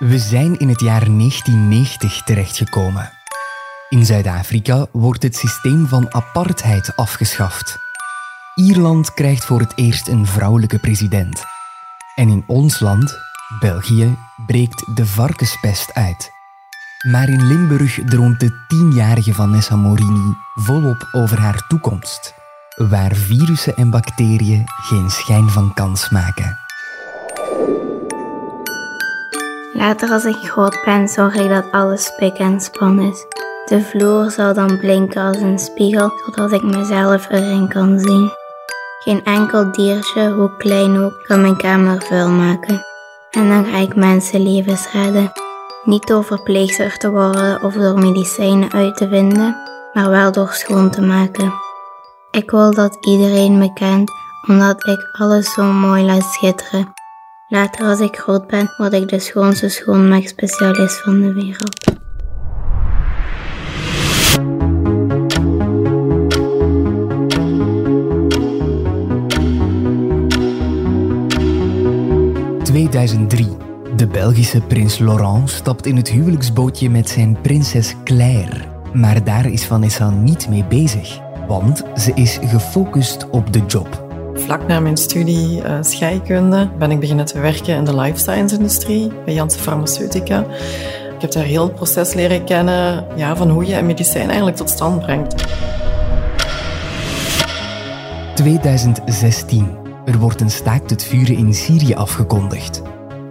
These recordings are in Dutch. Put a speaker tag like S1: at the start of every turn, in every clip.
S1: We zijn in het jaar 1990 terechtgekomen. In Zuid-Afrika wordt het systeem van apartheid afgeschaft. Ierland krijgt voor het eerst een vrouwelijke president. En in ons land, België, breekt de varkenspest uit. Maar in Limburg droomt de tienjarige Vanessa Morini volop over haar toekomst, waar virussen en bacteriën geen schijn van kans maken.
S2: Later als ik groot ben, zorg ik dat alles spik en span is. De vloer zal dan blinken als een spiegel, zodat ik mezelf erin kan zien. Geen enkel diertje, hoe klein ook, kan mijn kamer vuil maken. En dan ga ik mensenlevens redden. Niet door verpleegster te worden of door medicijnen uit te vinden, maar wel door schoon te maken. Ik wil dat iedereen me kent, omdat ik alles zo mooi laat schitteren. Later als ik groot ben, word ik de schoonste schoonmaakspecialist van de wereld.
S1: ...2003. De Belgische prins Laurent stapt in het huwelijksbootje met zijn prinses Claire. Maar daar is Vanessa niet mee bezig, want ze is gefocust op de job.
S3: Vlak na mijn studie uh, scheikunde ben ik beginnen te werken in de life science industrie bij Janssen Pharmaceutica. Ik heb daar heel het proces leren kennen ja, van hoe je een medicijn eigenlijk tot stand brengt.
S1: 2016. Er wordt een staakt het vuren in Syrië afgekondigd.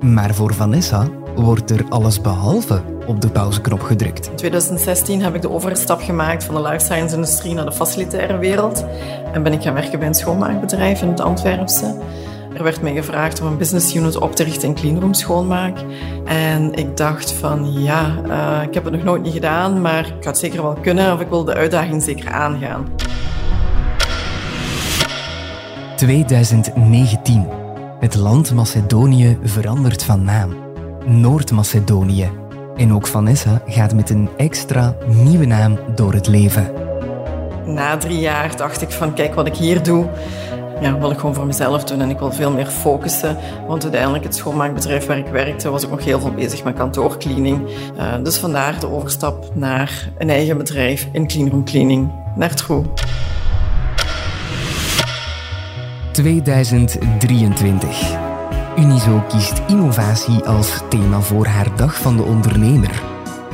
S1: Maar voor Vanessa wordt er alles behalve op de pauzeknop gedrukt.
S3: In 2016 heb ik de overstap gemaakt van de life science industrie naar de facilitaire wereld en ben ik gaan werken bij een schoonmaakbedrijf in het Antwerpse. Er werd mij gevraagd om een business unit op te richten in cleanroom schoonmaak. En ik dacht van ja, uh, ik heb het nog nooit niet gedaan, maar ik ga het zeker wel kunnen of ik wil de uitdaging zeker aangaan.
S1: 2019. Het land Macedonië verandert van naam. Noord-Macedonië. En ook Vanessa gaat met een extra nieuwe naam door het leven.
S3: Na drie jaar dacht ik van kijk wat ik hier doe. Ja, wil ik gewoon voor mezelf doen en ik wil veel meer focussen. Want uiteindelijk het schoonmaakbedrijf waar ik werkte was ik nog heel veel bezig met kantoorcleaning. Uh, dus vandaar de overstap naar een eigen bedrijf in cleanroom cleaning, naar True.
S1: 2023. Unizo kiest innovatie als thema voor haar Dag van de Ondernemer.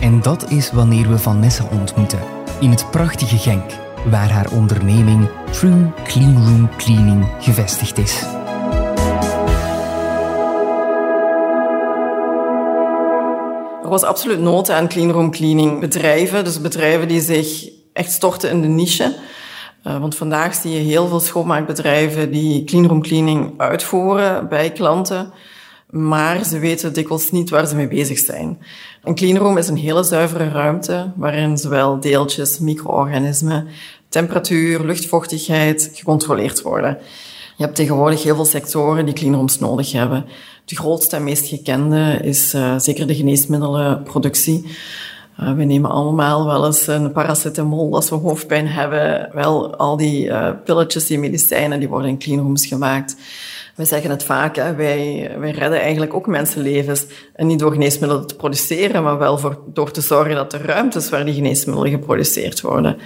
S1: En dat is wanneer we Vanessa ontmoeten, in het prachtige Genk, waar haar onderneming True Clean Room Cleaning gevestigd is.
S3: Er was absoluut nood aan cleanroom cleaning bedrijven, dus bedrijven die zich echt storten in de niche. Uh, want vandaag zie je heel veel schoonmaakbedrijven die cleanroom cleaning uitvoeren bij klanten, maar ze weten dikwijls niet waar ze mee bezig zijn. Een cleanroom is een hele zuivere ruimte waarin zowel deeltjes, micro-organismen, temperatuur, luchtvochtigheid gecontroleerd worden. Je hebt tegenwoordig heel veel sectoren die cleanrooms nodig hebben. De grootste en meest gekende is uh, zeker de geneesmiddelenproductie. Uh, we nemen allemaal wel eens een paracetamol als we hoofdpijn hebben. Wel, al die uh, pilletjes, die medicijnen, die worden in cleanrooms gemaakt. We zeggen het vaak, wij, wij redden eigenlijk ook mensenlevens. En niet door geneesmiddelen te produceren, maar wel voor, door te zorgen dat de ruimtes waar die geneesmiddelen geproduceerd worden,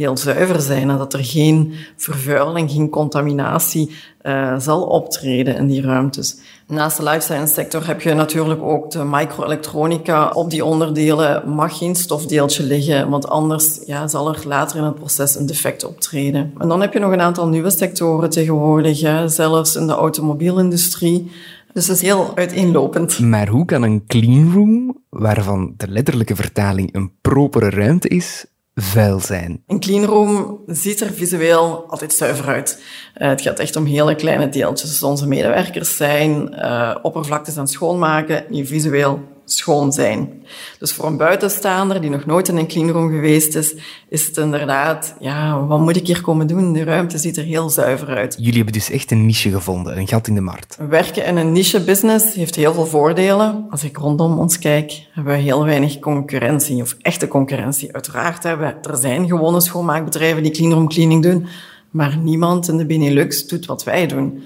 S3: heel zuiver zijn en dat er geen vervuiling, geen contaminatie uh, zal optreden in die ruimtes. Naast de life science sector heb je natuurlijk ook de microelektronica. Op die onderdelen mag geen stofdeeltje liggen, want anders ja, zal er later in het proces een defect optreden. En dan heb je nog een aantal nieuwe sectoren tegenwoordig, hè, zelfs in de automobielindustrie. Dus het is heel uiteenlopend.
S1: Maar hoe kan een cleanroom, waarvan de letterlijke vertaling een propere ruimte is, vuil.
S3: Een cleanroom ziet er visueel altijd zuiver uit. Uh, het gaat echt om hele kleine deeltjes. Dus onze medewerkers zijn uh, oppervlaktes aan het schoonmaken die visueel schoon zijn. Dus voor een buitenstaander die nog nooit in een cleanroom geweest is, is het inderdaad, ja, wat moet ik hier komen doen? De ruimte ziet er heel zuiver uit.
S1: Jullie hebben dus echt een niche gevonden, een gat in de markt.
S3: Werken in een niche business heeft heel veel voordelen. Als ik rondom ons kijk, hebben we heel weinig concurrentie, of echte concurrentie. Uiteraard hebben we, er zijn gewone schoonmaakbedrijven die cleanroom cleaning doen, maar niemand in de Benelux doet wat wij doen.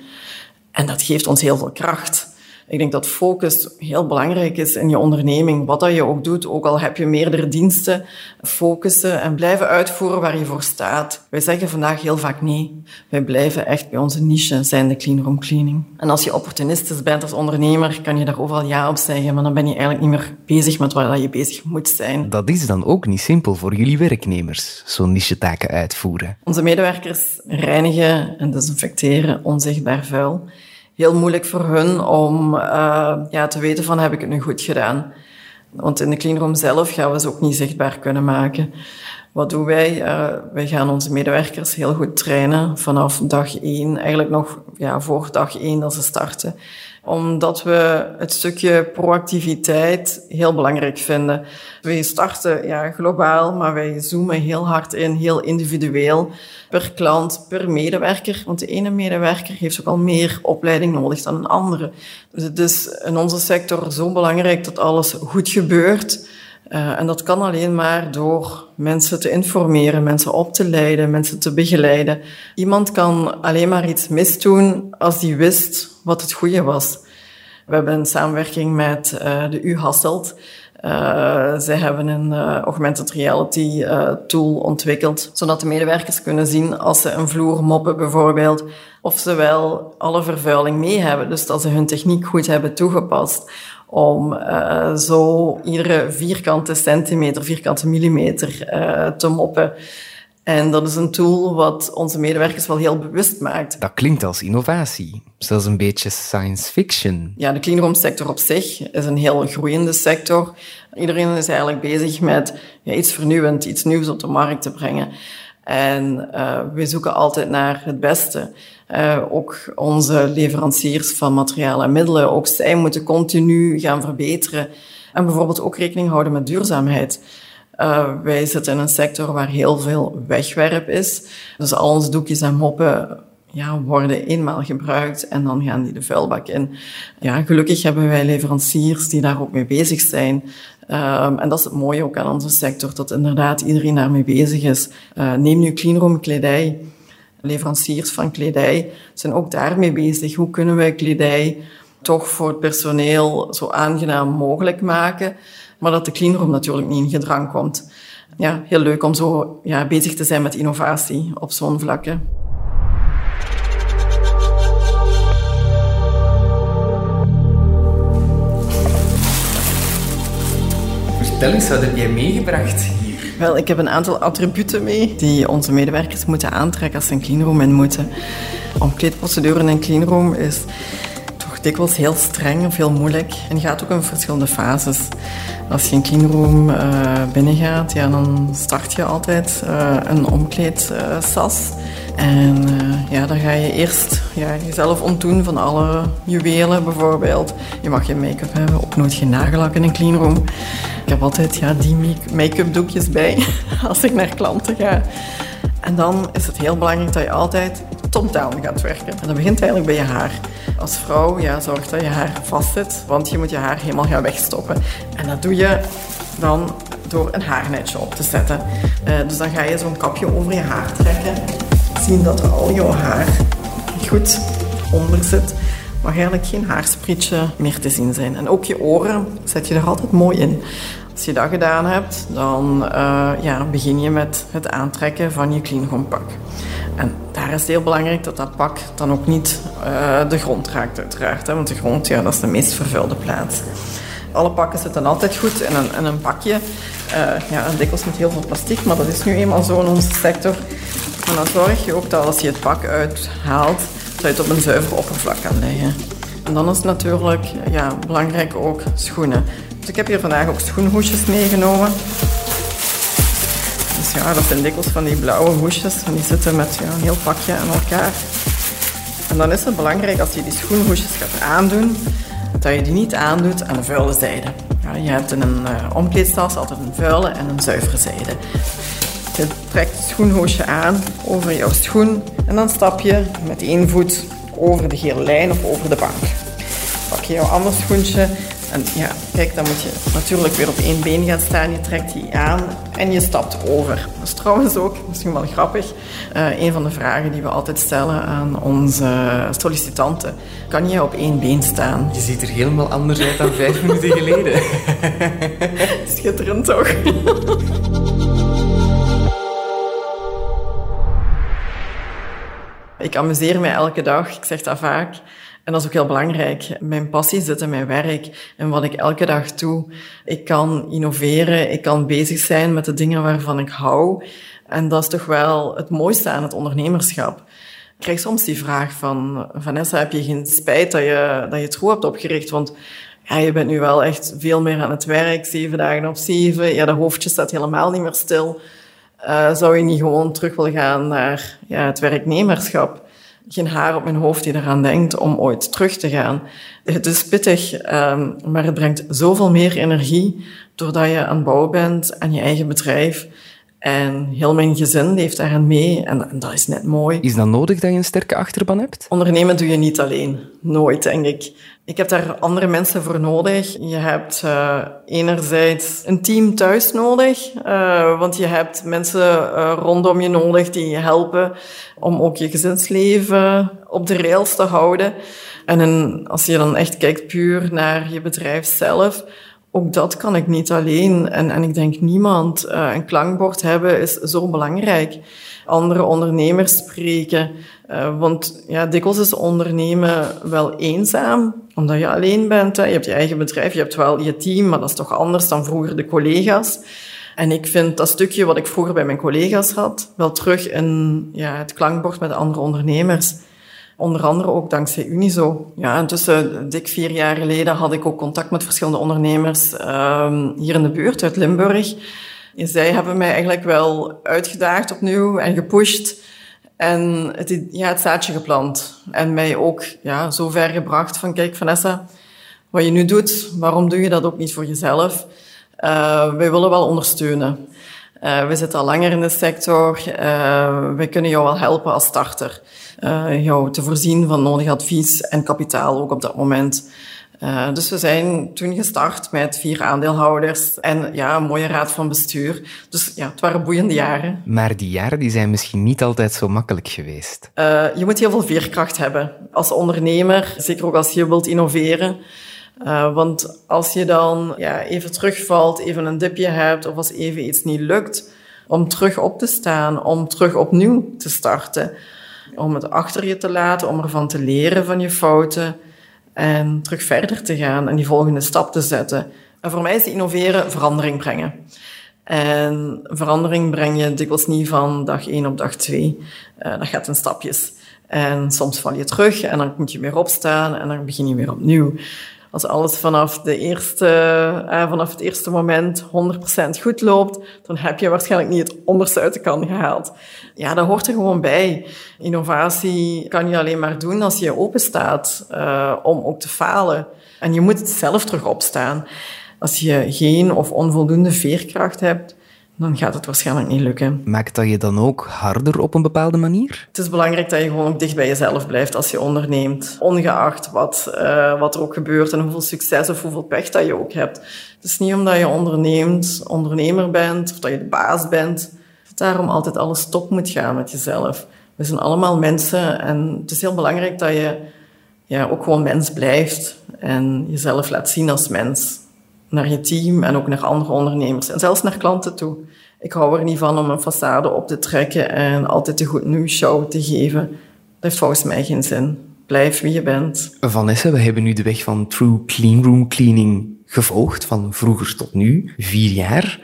S3: En dat geeft ons heel veel kracht. Ik denk dat focus heel belangrijk is in je onderneming. Wat dat je ook doet, ook al heb je meerdere diensten, focussen en blijven uitvoeren waar je voor staat. Wij zeggen vandaag heel vaak nee. Wij blijven echt bij onze niche, zijn de cleanroom cleaning. En als je opportunistisch bent als ondernemer, kan je daar overal ja op zeggen, maar dan ben je eigenlijk niet meer bezig met waar je bezig moet zijn.
S1: Dat is dan ook niet simpel voor jullie werknemers, zo'n niche-taken uitvoeren.
S3: Onze medewerkers reinigen en desinfecteren onzichtbaar vuil heel moeilijk voor hun om uh, ja, te weten van heb ik het nu goed gedaan. Want in de cleanroom zelf gaan we ze ook niet zichtbaar kunnen maken. Wat doen wij? Uh, wij gaan onze medewerkers heel goed trainen vanaf dag één, eigenlijk nog ja, voor dag één dat ze starten omdat we het stukje proactiviteit heel belangrijk vinden. Wij starten ja, globaal, maar wij zoomen heel hard in, heel individueel, per klant, per medewerker. Want de ene medewerker heeft ook al meer opleiding nodig dan een andere. Dus het is in onze sector zo belangrijk dat alles goed gebeurt. Uh, en dat kan alleen maar door mensen te informeren, mensen op te leiden, mensen te begeleiden. Iemand kan alleen maar iets misdoen als die wist wat het goede was. We hebben een samenwerking met uh, de U Hasselt. Uh, zij hebben een augmented reality uh, tool ontwikkeld, zodat de medewerkers kunnen zien als ze een vloer moppen bijvoorbeeld, of ze wel alle vervuiling mee hebben. Dus dat ze hun techniek goed hebben toegepast om uh, zo iedere vierkante centimeter, vierkante millimeter uh, te moppen. En dat is een tool wat onze medewerkers wel heel bewust maakt.
S1: Dat klinkt als innovatie, zelfs een beetje science fiction.
S3: Ja, de cleanroom sector op zich is een heel groeiende sector. Iedereen is eigenlijk bezig met ja, iets vernieuwend, iets nieuws op de markt te brengen. En uh, we zoeken altijd naar het beste. Uh, ook onze leveranciers van materialen en middelen, ook zij moeten continu gaan verbeteren. En bijvoorbeeld ook rekening houden met duurzaamheid. Uh, wij zitten in een sector waar heel veel wegwerp is. Dus al onze doekjes en moppen ja, worden eenmaal gebruikt en dan gaan die de vuilbak in. Ja, gelukkig hebben wij leveranciers die daar ook mee bezig zijn. Um, en dat is het mooie ook aan onze sector, dat inderdaad iedereen daarmee bezig is. Uh, neem nu cleanroom kledij. Leveranciers van kledij zijn ook daarmee bezig. Hoe kunnen we kledij toch voor het personeel zo aangenaam mogelijk maken? maar dat de cleanroom natuurlijk niet in gedrang komt. Ja, heel leuk om zo ja, bezig te zijn met innovatie op zo'n vlakke.
S1: Vertel eens, wat heb jij meegebracht?
S3: Wel, ik heb een aantal attributen mee die onze medewerkers moeten aantrekken als ze een cleanroom in moeten. Omkleedprocedure in een cleanroom is dikwijls heel streng of heel moeilijk en gaat ook in verschillende fases. Als je een cleanroom uh, binnengaat, ja, dan start je altijd uh, een omkleedsas. en uh, ja, dan ga je eerst ja, jezelf ontdoen van alle juwelen bijvoorbeeld. Je mag geen make-up hebben, ook nooit geen nagellak in een cleanroom. Ik heb altijd ja, die make-up doekjes bij als ik naar klanten ga. En dan is het heel belangrijk dat je altijd top-down gaat werken. En dat begint eigenlijk bij je haar. Als vrouw, ja, zorg dat je haar vast zit, want je moet je haar helemaal gaan wegstoppen. En dat doe je dan door een haarnetje op te zetten. Uh, dus dan ga je zo'n kapje over je haar trekken. Zien dat al jouw haar goed onder zit. Eigenlijk geen haarsprietje meer te zien zijn. En ook je oren zet je er altijd mooi in. Als je dat gedaan hebt, dan uh, ja, begin je met het aantrekken van je clean pak. En daar is het heel belangrijk dat dat pak dan ook niet uh, de grond raakt uiteraard. Hè, want de grond ja, dat is de meest vervuilde plaats. Alle pakken zitten altijd goed in een, een pakje. Uh, ja, dikwijls met heel veel plastic, maar dat is nu eenmaal zo in onze sector. En dan zorg je ook dat als je het pak uithaalt, het op een zuiver oppervlak kan leggen. En dan is natuurlijk ja, belangrijk ook schoenen. Dus ik heb hier vandaag ook schoenhoesjes meegenomen. Dus ja, dat zijn dikwijls van die blauwe hoesjes. En die zitten met een heel pakje aan elkaar. En dan is het belangrijk als je die schoenhoesjes gaat aandoen, dat je die niet aandoet aan de vuile zijde. Ja, je hebt in een uh, omkleedtas altijd een vuile en een zuivere zijde. Je trekt het schoenhoesje aan over jouw schoen en dan stap je met één voet over de gele lijn of over de bank. pak je jouw ander schoentje. En ja, kijk, dan moet je natuurlijk weer op één been gaan staan. Je trekt die aan en je stapt over. Dat is trouwens ook, misschien wel grappig, uh, een van de vragen die we altijd stellen aan onze sollicitanten. Kan je op één been staan?
S1: Je ziet er helemaal anders uit dan vijf minuten geleden.
S3: Schitterend toch? Ik amuseer mij elke dag, ik zeg dat vaak. En dat is ook heel belangrijk. Mijn passie zit in mijn werk en wat ik elke dag doe. Ik kan innoveren, ik kan bezig zijn met de dingen waarvan ik hou. En dat is toch wel het mooiste aan het ondernemerschap. Ik krijg soms die vraag van, Vanessa, heb je geen spijt dat je, dat je het goed hebt opgericht? Want ja, je bent nu wel echt veel meer aan het werk, zeven dagen op zeven. Ja, dat hoofdje staat helemaal niet meer stil. Uh, zou je niet gewoon terug willen gaan naar ja, het werknemerschap? geen haar op mijn hoofd die eraan denkt om ooit terug te gaan. Het is pittig, ehm, maar het brengt zoveel meer energie doordat je aan bouwen bent aan je eigen bedrijf. En heel mijn gezin leeft daarin mee en, dat is net mooi.
S1: Is dat nodig dat je een sterke achterban hebt?
S3: Ondernemen doe je niet alleen. Nooit, denk ik. Ik heb daar andere mensen voor nodig. Je hebt uh, enerzijds een team thuis nodig, uh, want je hebt mensen uh, rondom je nodig die je helpen om ook je gezinsleven op de rails te houden. En als je dan echt kijkt puur naar je bedrijf zelf, ook dat kan ik niet alleen. En, en ik denk niemand. Uh, een klankbord hebben is zo belangrijk. Andere ondernemers spreken. Uh, want ja, dikwijls is ondernemen wel eenzaam, omdat je alleen bent. Hè. Je hebt je eigen bedrijf, je hebt wel je team, maar dat is toch anders dan vroeger de collega's. En ik vind dat stukje wat ik vroeger bij mijn collega's had, wel terug in ja, het klankbord met andere ondernemers. Onder andere ook dankzij Unizo. Ja, intussen, dik vier jaar geleden, had ik ook contact met verschillende ondernemers um, hier in de buurt, uit Limburg. En zij hebben mij eigenlijk wel uitgedaagd opnieuw en gepusht. En het, ja, het zaadje geplant. En mij ook ja, zo ver gebracht van, kijk Vanessa, wat je nu doet, waarom doe je dat ook niet voor jezelf? Uh, wij willen wel ondersteunen. Uh, we zitten al langer in de sector. Uh, wij kunnen jou wel helpen als starter uh, jou te voorzien van nodig advies en kapitaal ook op dat moment. Uh, dus we zijn toen gestart met vier aandeelhouders en ja, een mooie raad van bestuur. Dus ja, het waren boeiende jaren.
S1: Maar die jaren die zijn misschien niet altijd zo makkelijk geweest.
S3: Uh, je moet heel veel veerkracht hebben als ondernemer, zeker ook als je wilt innoveren. Uh, want als je dan ja, even terugvalt, even een dipje hebt of als even iets niet lukt, om terug op te staan, om terug opnieuw te starten, om het achter je te laten, om ervan te leren van je fouten en terug verder te gaan en die volgende stap te zetten. En voor mij is innoveren verandering brengen. En verandering breng je dikwijls niet van dag 1 op dag 2. Uh, dat gaat in stapjes. En soms val je terug en dan moet je weer opstaan en dan begin je weer opnieuw als alles vanaf, de eerste, uh, vanaf het eerste moment 100% goed loopt, dan heb je waarschijnlijk niet het onderste uit de kan gehaald. Ja, dat hoort er gewoon bij. Innovatie kan je alleen maar doen als je open staat uh, om ook te falen. En je moet zelf terug opstaan. Als je geen of onvoldoende veerkracht hebt, dan gaat het waarschijnlijk niet lukken.
S1: Maakt dat je dan ook harder op een bepaalde manier?
S3: Het is belangrijk dat je gewoon ook dicht bij jezelf blijft als je onderneemt. Ongeacht wat, uh, wat er ook gebeurt en hoeveel succes of hoeveel pech dat je ook hebt. Het is niet omdat je onderneemt, ondernemer bent of dat je de baas bent, dat daarom altijd alles top moet gaan met jezelf. We zijn allemaal mensen en het is heel belangrijk dat je ja, ook gewoon mens blijft en jezelf laat zien als mens naar je team en ook naar andere ondernemers en zelfs naar klanten toe. Ik hou er niet van om een façade op te trekken en altijd de goed nieuws show te geven. Dat heeft volgens mij geen zin. Blijf wie je bent.
S1: Vanessa, we hebben nu de weg van True Clean Room Cleaning gevolgd, van vroeger tot nu, vier jaar.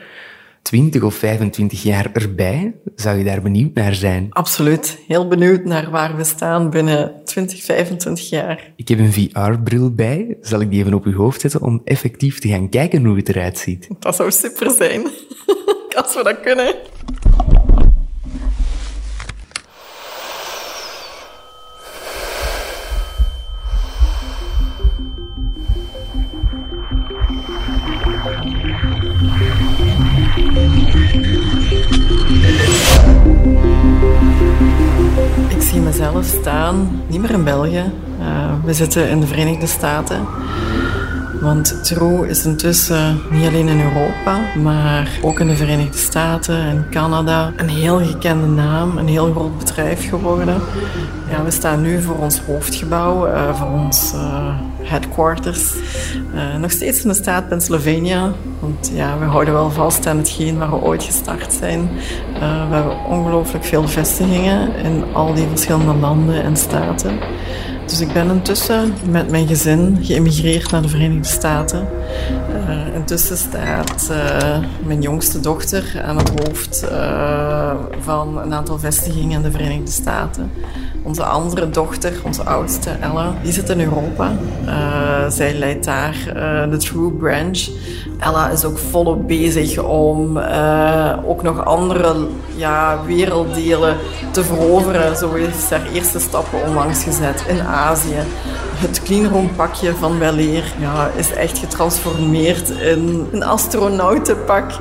S1: 20 of 25 jaar erbij. Zou je daar benieuwd naar zijn?
S3: Absoluut. Heel benieuwd naar waar we staan binnen 20, 25 jaar.
S1: Ik heb een VR-bril bij. Zal ik die even op uw hoofd zetten om effectief te gaan kijken hoe het eruit ziet?
S3: Dat zou super zijn. Als we dat kunnen. België, we zitten in de Verenigde Staten. Want True is intussen niet alleen in Europa, maar ook in de Verenigde Staten en Canada een heel gekende naam, een heel groot bedrijf geworden. Ja, we staan nu voor ons hoofdgebouw, uh, voor ons uh, headquarters. Uh, nog steeds in de staat Pennsylvania, want ja, we houden wel vast aan hetgeen waar we ooit gestart zijn. we hebben ongelooflijk veel vestigingen in al die verschillende landen en staten. Dus ik ben intussen met mijn gezin geëmigreerd naar de Verenigde Staten. Uh, intussen staat mijn jongste dochter aan het hoofd van een aantal vestigingen in de Verenigde Staten. Onze andere dochter, onze oudste Ella, die zit in Europa. Uh, zij leidt daar uh, de True Branch. Ella is ook volop bezig om uh, ook nog andere ja, werelddelen te veroveren. Zo is haar eerste stappen onlangs gezet in Azië. Het cleanroom pakje van Weleer ja, is echt getransformeerd in een astronautenpak.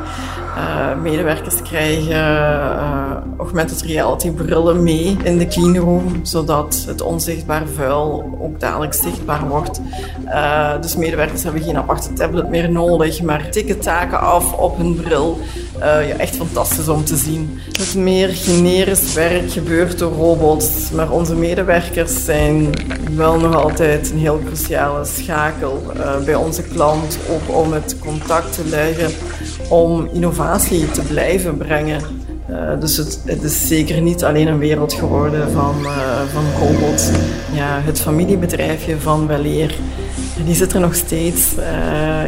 S3: Uh, medewerkers krijgen uh, augmented reality brillen mee in de cleanroom, zodat het onzichtbaar vuil ook dadelijk zichtbaar wordt. Uh, dus medewerkers hebben geen aparte tablet meer nodig, maar tikken taken af op hun bril. Ja, echt fantastisch om te zien. Het meer generisch werk gebeurt door robots, maar onze medewerkers zijn wel nog altijd een heel cruciale schakel bij onze klant, ook om het contact te leggen om innovatie te blijven brengen. Uh, dus het, het, is zeker niet alleen een wereld geworden van, van robots. Ja, het familiebedrijfje van Weleer, die zit er nog steeds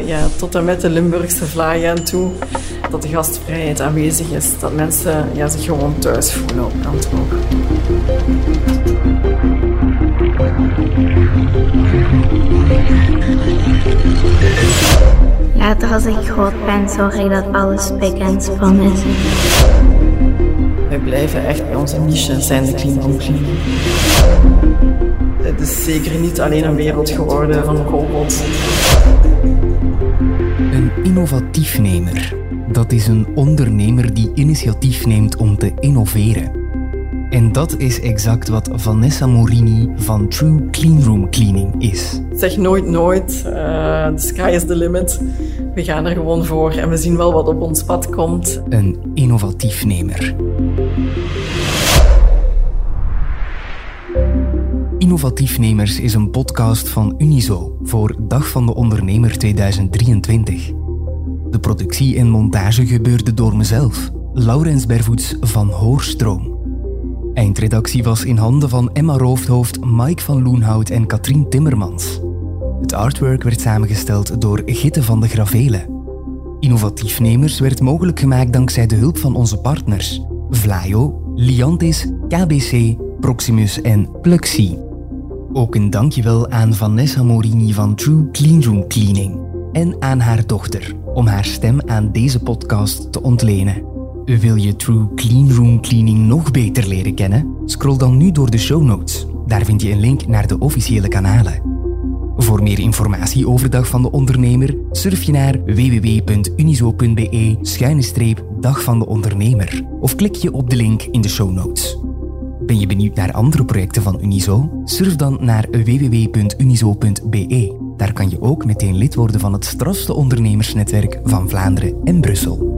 S3: ja, tot en met de Limburgse vlaai aan toe. Dat de gastvrijheid aanwezig is, dat mensen ja, zich gewoon thuis voelen op kantoor.
S2: Later als ik groot ben, zorg ik dat alles spik en span is.
S3: Wij blijven echt bij onze niche zijn de clean. Het is zeker niet alleen een wereld geworden van robots.
S1: Een innovatiefnemer. Dat is een ondernemer die initiatief neemt om te innoveren. En dat is exact wat Vanessa Morini van True Cleanroom Cleaning is.
S3: Zeg nooit nooit, uh, the sky is the limit. We gaan er gewoon voor en we zien wel wat op ons pad komt.
S1: Een innovatiefnemer. Innovatiefnemers is een podcast van Unizo voor Dag van de Ondernemer 2023. De productie en montage gebeurde door mezelf, Laurens Bervoets van Hoorstroom. Eindredactie was in handen van Emma Roofdhoofd, Mike van Loenhout en Katrien Timmermans. Het artwork werd samengesteld door Gitte van de Gravelen. Innovatiefnemers werd mogelijk gemaakt dankzij de hulp van onze partners Vlaio, Liantis, KBC, Proximus en Pluxy. Ook een dankjewel aan Vanessa Morini van True Cleanroom Cleaning en aan haar dochter om haar stem aan deze podcast te ontlenen. Wil je True Cleanroom Cleaning nog beter leren kennen? Scroll dan nu door de show notes. Daar vind je een link naar de officiële kanalen. Voor meer informatie over Dag van de Ondernemer surf je naar www.unizo.be-dag van de ondernemer of klik je op de link in de show notes. Ben je benieuwd naar andere projecten van Unizo? Surf dan naar www.unizo.be. Daar kan je ook meteen lid worden van het strafste ondernemersnetwerk van Vlaanderen en Brussel.